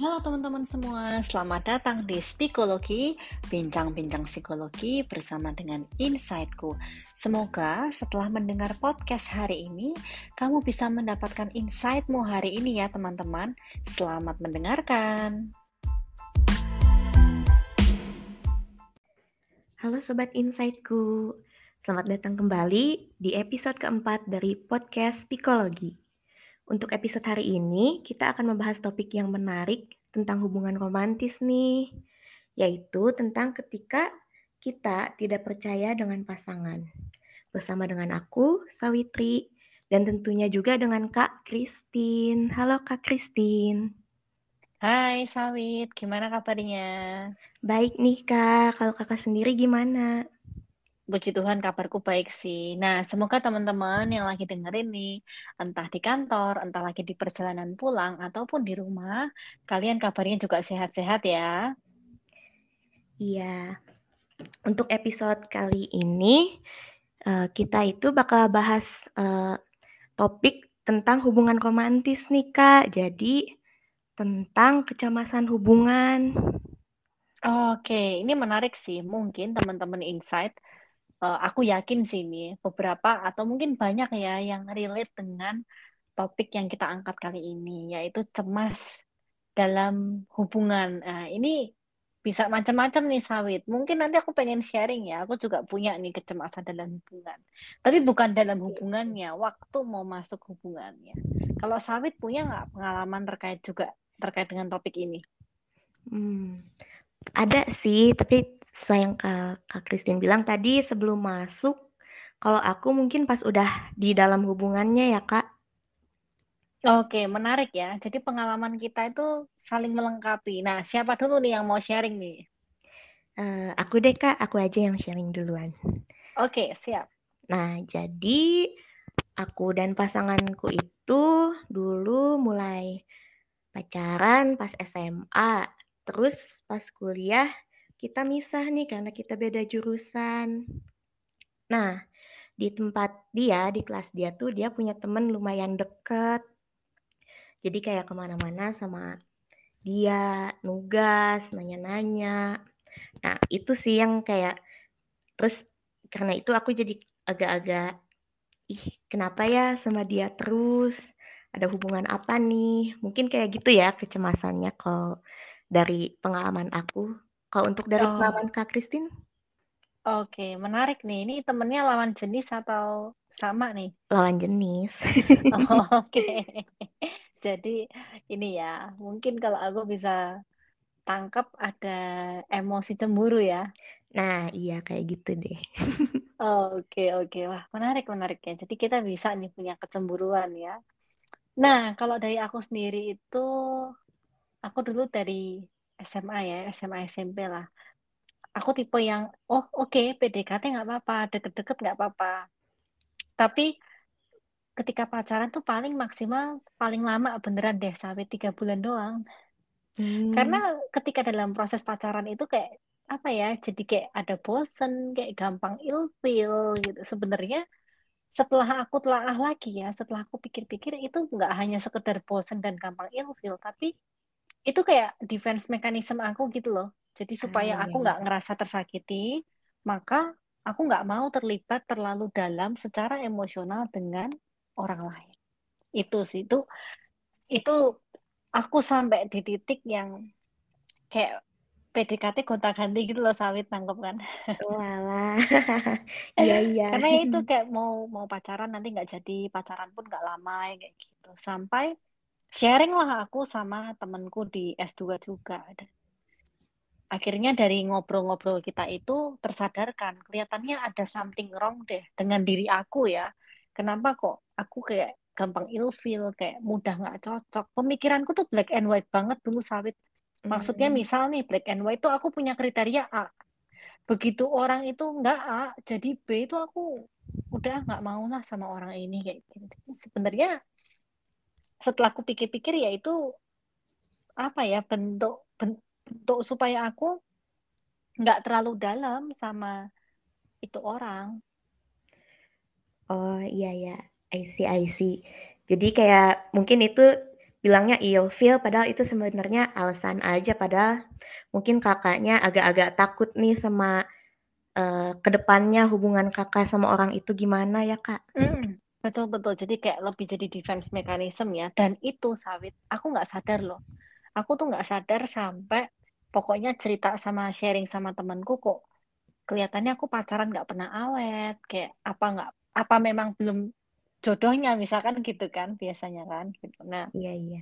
Halo teman-teman semua, selamat datang di Psikologi, bincang-bincang psikologi bersama dengan Insightku. Semoga setelah mendengar podcast hari ini, kamu bisa mendapatkan insightmu hari ini ya teman-teman. Selamat mendengarkan. Halo Sobat Insightku, selamat datang kembali di episode keempat dari podcast Psikologi. Untuk episode hari ini, kita akan membahas topik yang menarik tentang hubungan romantis nih, yaitu tentang ketika kita tidak percaya dengan pasangan. Bersama dengan aku, Sawitri, dan tentunya juga dengan Kak Christine. Halo Kak Christine. Hai Sawit, gimana kabarnya? Baik nih Kak, kalau kakak sendiri gimana? Puji Tuhan kabarku baik sih. Nah, semoga teman-teman yang lagi dengerin nih, entah di kantor, entah lagi di perjalanan pulang, ataupun di rumah, kalian kabarnya juga sehat-sehat ya. Iya. Untuk episode kali ini, uh, kita itu bakal bahas uh, topik tentang hubungan romantis nih, Kak. Jadi, tentang kecemasan hubungan. Oke, ini menarik sih. Mungkin teman-teman insight uh, aku yakin sih ini beberapa atau mungkin banyak ya yang relate dengan topik yang kita angkat kali ini yaitu cemas dalam hubungan. Nah, ini bisa macam-macam nih sawit. Mungkin nanti aku pengen sharing ya. Aku juga punya nih kecemasan dalam hubungan. Tapi bukan dalam hubungannya, waktu mau masuk hubungannya. Kalau sawit punya nggak pengalaman terkait juga terkait dengan topik ini? Hmm, ada sih, tapi sesuai yang Kak, Kak Christine bilang tadi sebelum masuk, kalau aku mungkin pas udah di dalam hubungannya ya Kak. Oke, menarik ya. Jadi pengalaman kita itu saling melengkapi. Nah, siapa dulu nih yang mau sharing nih? Uh, aku deh Kak, aku aja yang sharing duluan. Oke, siap. Nah, jadi aku dan pasanganku itu dulu mulai pacaran pas SMA. Terus pas kuliah kita misah nih karena kita beda jurusan. Nah, di tempat dia, di kelas dia tuh dia punya temen lumayan deket. Jadi kayak ke mana-mana sama dia, nugas, nanya-nanya. Nah, itu sih yang kayak, terus karena itu aku jadi agak-agak, ih kenapa ya sama dia terus? Ada hubungan apa nih? Mungkin kayak gitu ya kecemasannya kalau dari pengalaman aku. Kalau untuk dari oh. pengalaman Kak Christine? Oke, menarik nih. Ini temennya lawan jenis atau sama nih? Lawan jenis. oh, Oke. Jadi ini ya, mungkin kalau aku bisa tangkap ada emosi cemburu ya. Nah, iya kayak gitu deh. Oke, oke. Wah, menarik, menarik ya. Jadi kita bisa nih punya kecemburuan ya. Nah, kalau dari aku sendiri itu, aku dulu dari SMA ya, SMA SMP lah. Aku tipe yang, oh oke okay, PDKT nggak apa-apa, deket-deket nggak apa-apa. Tapi ketika pacaran tuh paling maksimal, paling lama beneran deh sampai tiga bulan doang. Hmm. Karena ketika dalam proses pacaran itu kayak apa ya, jadi kayak ada bosen, kayak gampang ilfil gitu. Sebenarnya setelah aku telah lagi ya, setelah aku pikir-pikir itu nggak hanya sekedar bosen dan gampang ilfil, tapi itu kayak defense mekanisme aku gitu loh. Jadi supaya aku iya, nggak ngerasa tersakiti, maka aku nggak mau terlibat terlalu dalam secara emosional dengan orang lain. Itu sih itu itu aku sampai di titik yang kayak PDKT gonta ganti gitu loh sawit tangkap kan. Walah. iya iya. Karena itu kayak mau mau pacaran nanti nggak jadi pacaran pun nggak lama kayak gitu. Sampai sharing lah aku sama temenku di S2 juga. Akhirnya dari ngobrol-ngobrol kita itu tersadarkan, kelihatannya ada something wrong deh dengan diri aku ya. Kenapa kok aku kayak gampang ilfeel, kayak mudah nggak cocok. Pemikiranku tuh black and white banget dulu sawit. Maksudnya hmm. misal nih black and white tuh aku punya kriteria A. Begitu orang itu nggak A, jadi B itu aku udah nggak mau lah sama orang ini kayak gitu. Sebenarnya setelah aku pikir-pikir ya itu apa ya bentuk bentuk supaya aku nggak terlalu dalam sama itu orang. Oh iya ya, I see I see. Jadi kayak mungkin itu bilangnya feel padahal itu sebenarnya alasan aja padahal mungkin kakaknya agak-agak takut nih sama uh, ke depannya hubungan kakak sama orang itu gimana ya kak? Mm, betul betul jadi kayak lebih jadi defense mechanism ya dan itu sawit aku nggak sadar loh aku tuh nggak sadar sampai pokoknya cerita sama sharing sama temanku kok kelihatannya aku pacaran nggak pernah awet kayak apa nggak apa memang belum jodohnya misalkan gitu kan biasanya kan gitu. Nah, iya iya.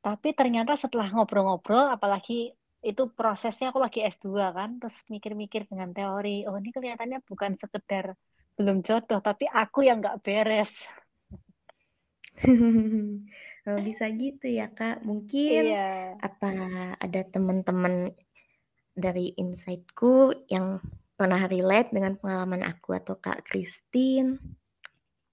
Tapi ternyata setelah ngobrol-ngobrol apalagi itu prosesnya aku lagi S2 kan, terus mikir-mikir dengan teori, oh ini kelihatannya bukan sekedar belum jodoh, tapi aku yang nggak beres. bisa gitu ya kak, mungkin iya. apa ada teman-teman dari insightku yang pernah relate dengan pengalaman aku atau kak Christine?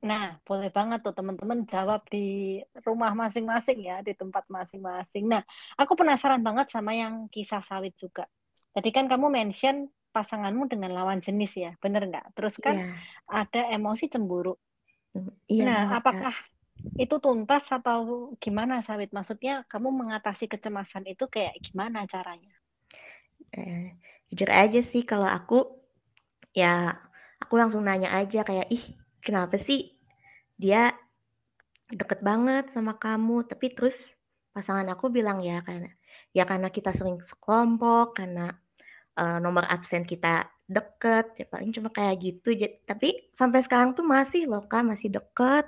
Nah, boleh banget tuh teman-teman jawab di rumah masing-masing ya, di tempat masing-masing. Nah, aku penasaran banget sama yang kisah sawit juga. Tadi kan kamu mention pasanganmu dengan lawan jenis ya, bener nggak? Terus kan yeah. ada emosi cemburu. Yeah, nah, bener, apakah itu tuntas atau gimana sawit? Maksudnya kamu mengatasi kecemasan itu kayak gimana caranya? Eh, jujur aja sih kalau aku ya aku langsung nanya aja kayak ih kenapa sih dia deket banget sama kamu tapi terus pasangan aku bilang ya karena ya karena kita sering sekelompok karena uh, nomor absen kita deket ya paling cuma kayak gitu. Tapi sampai sekarang tuh masih loh kan masih deket.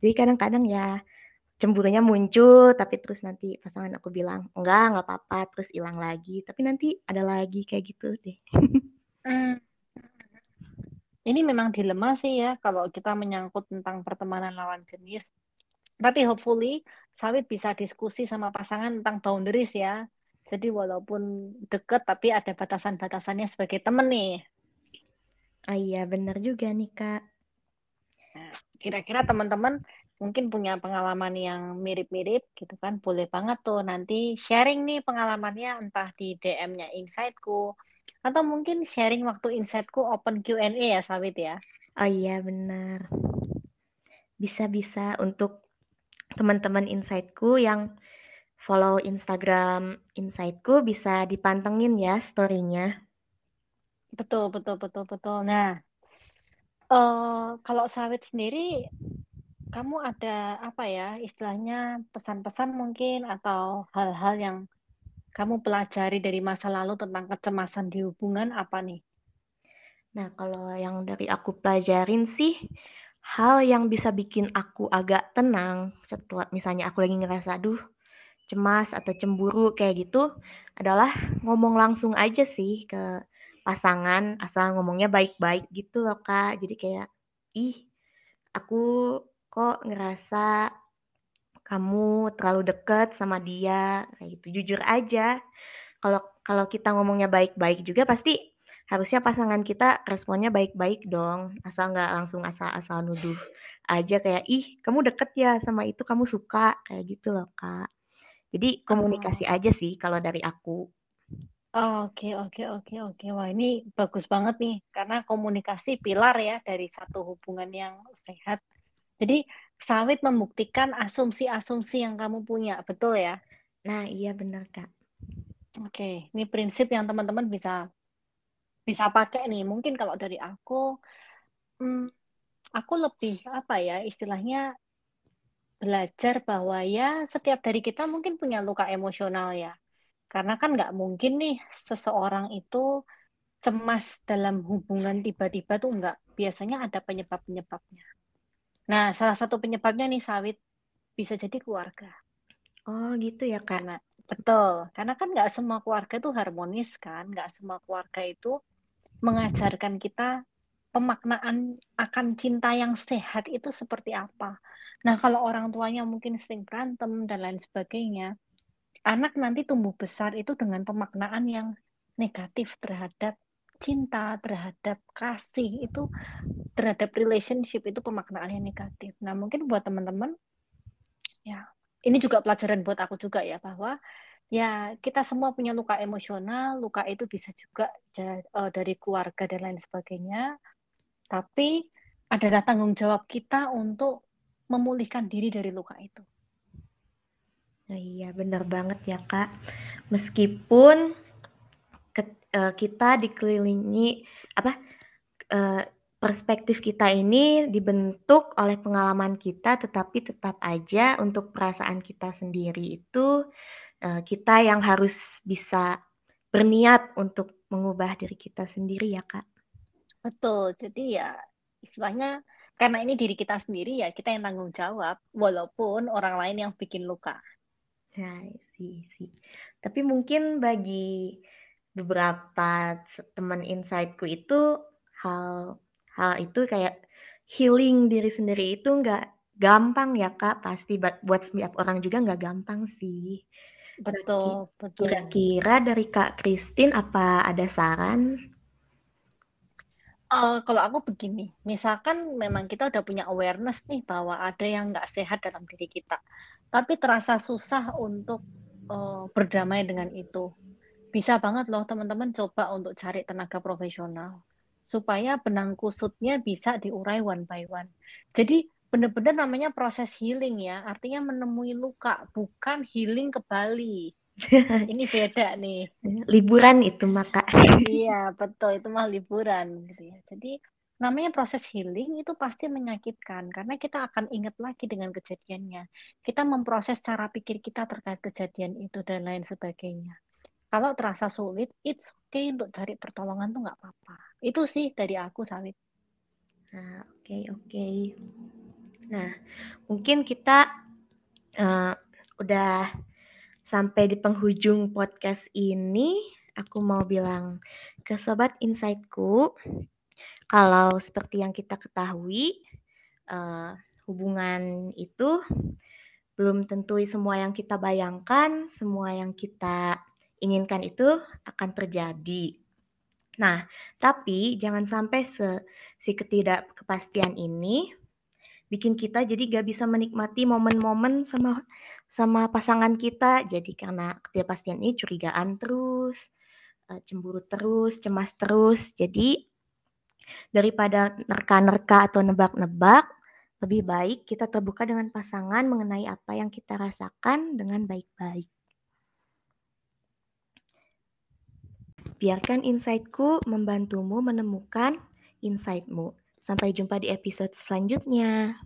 Jadi kadang-kadang ya cemburunya muncul tapi terus nanti pasangan aku bilang enggak nggak apa-apa terus hilang lagi. Tapi nanti ada lagi kayak gitu deh. Hmm. Ini memang dilema sih ya kalau kita menyangkut tentang pertemanan lawan jenis. Tapi hopefully Sawit bisa diskusi sama pasangan tentang boundaries ya. Jadi walaupun deket tapi ada batasan-batasannya sebagai temen nih. Oh iya bener juga nih kak. Nah, kira-kira teman-teman mungkin punya pengalaman yang mirip-mirip gitu kan. Boleh banget tuh nanti sharing nih pengalamannya entah di DM-nya Insightku atau mungkin sharing waktu insightku open Q&A ya Sawit ya. Oh iya benar. Bisa-bisa untuk teman-teman insightku yang follow Instagram insightku bisa dipantengin ya story-nya. Betul, betul, betul, betul. Nah, uh, kalau Sawit sendiri, kamu ada apa ya istilahnya pesan-pesan mungkin atau hal-hal yang kamu pelajari dari masa lalu tentang kecemasan di hubungan apa nih? Nah, kalau yang dari aku pelajarin sih, hal yang bisa bikin aku agak tenang setelah misalnya aku lagi ngerasa, aduh, cemas atau cemburu kayak gitu, adalah ngomong langsung aja sih ke pasangan, asal ngomongnya baik-baik gitu loh, Kak. Jadi kayak, ih, aku kok ngerasa kamu terlalu dekat sama dia kayak gitu. Jujur aja kalau kalau kita ngomongnya baik-baik juga pasti harusnya pasangan kita responnya baik-baik dong. Asal nggak langsung asal-asal nuduh aja kayak ih kamu deket ya sama itu kamu suka kayak gitu loh kak jadi komunikasi oh. aja sih kalau dari aku Oke, oke, oke, oke. Wah, ini bagus banget nih, karena komunikasi pilar ya dari satu hubungan yang sehat. Jadi sawit membuktikan asumsi-asumsi yang kamu punya, betul ya? Nah, iya benar, Kak. Oke, ini prinsip yang teman-teman bisa bisa pakai nih. Mungkin kalau dari aku, hmm, aku lebih apa ya istilahnya belajar bahwa ya setiap dari kita mungkin punya luka emosional ya. Karena kan nggak mungkin nih seseorang itu cemas dalam hubungan tiba-tiba tuh nggak. Biasanya ada penyebab-penyebabnya. Nah, salah satu penyebabnya nih sawit bisa jadi keluarga. Oh, gitu ya, Karena betul, karena kan nggak semua keluarga itu harmonis kan, nggak semua keluarga itu mengajarkan kita pemaknaan akan cinta yang sehat itu seperti apa. Nah, kalau orang tuanya mungkin sering berantem dan lain sebagainya, anak nanti tumbuh besar itu dengan pemaknaan yang negatif terhadap cinta, terhadap kasih itu terhadap relationship itu pemaknaannya negatif. Nah, mungkin buat teman-teman ya, ini juga pelajaran buat aku juga ya bahwa ya kita semua punya luka emosional, luka itu bisa juga uh, dari keluarga dan lain sebagainya. Tapi adalah tanggung jawab kita untuk memulihkan diri dari luka itu. Oh, iya, benar banget ya, Kak. Meskipun ke, uh, kita dikelilingi apa uh, perspektif kita ini dibentuk oleh pengalaman kita, tetapi tetap aja untuk perasaan kita sendiri itu uh, kita yang harus bisa berniat untuk mengubah diri kita sendiri ya, Kak. Betul. Jadi ya istilahnya karena ini diri kita sendiri ya kita yang tanggung jawab walaupun orang lain yang bikin luka. Ya, sih, sih. Tapi mungkin bagi beberapa teman insightku itu hal hal itu kayak healing diri sendiri itu nggak gampang ya kak pasti buat setiap orang juga nggak gampang sih betul betul kira-kira dari kak Christine apa ada saran uh, kalau aku begini misalkan memang kita udah punya awareness nih bahwa ada yang nggak sehat dalam diri kita tapi terasa susah untuk uh, berdamai dengan itu. Bisa banget loh teman-teman coba untuk cari tenaga profesional supaya benang kusutnya bisa diurai one by one. Jadi benar-benar namanya proses healing ya, artinya menemui luka, bukan healing ke Bali. Ini beda nih. Liburan itu maka. iya, betul itu mah liburan gitu ya. Jadi namanya proses healing itu pasti menyakitkan karena kita akan ingat lagi dengan kejadiannya. Kita memproses cara pikir kita terkait kejadian itu dan lain sebagainya. Kalau terasa sulit, it's okay untuk cari pertolongan tuh nggak apa-apa. Itu sih dari aku, Sawit. Nah, oke, okay, oke. Okay. Nah, mungkin kita uh, udah sampai di penghujung podcast ini. Aku mau bilang ke Sobat Insightku, kalau seperti yang kita ketahui, uh, hubungan itu belum tentu semua yang kita bayangkan, semua yang kita inginkan itu akan terjadi. Nah, tapi jangan sampai se si ketidakkepastian ini bikin kita jadi gak bisa menikmati momen-momen sama sama pasangan kita. Jadi karena ketidakpastian ini curigaan terus, eh, cemburu terus, cemas terus. Jadi Daripada nerka-nerka atau nebak-nebak, lebih baik kita terbuka dengan pasangan mengenai apa yang kita rasakan dengan baik-baik. Biarkan insightku membantumu menemukan insightmu. Sampai jumpa di episode selanjutnya.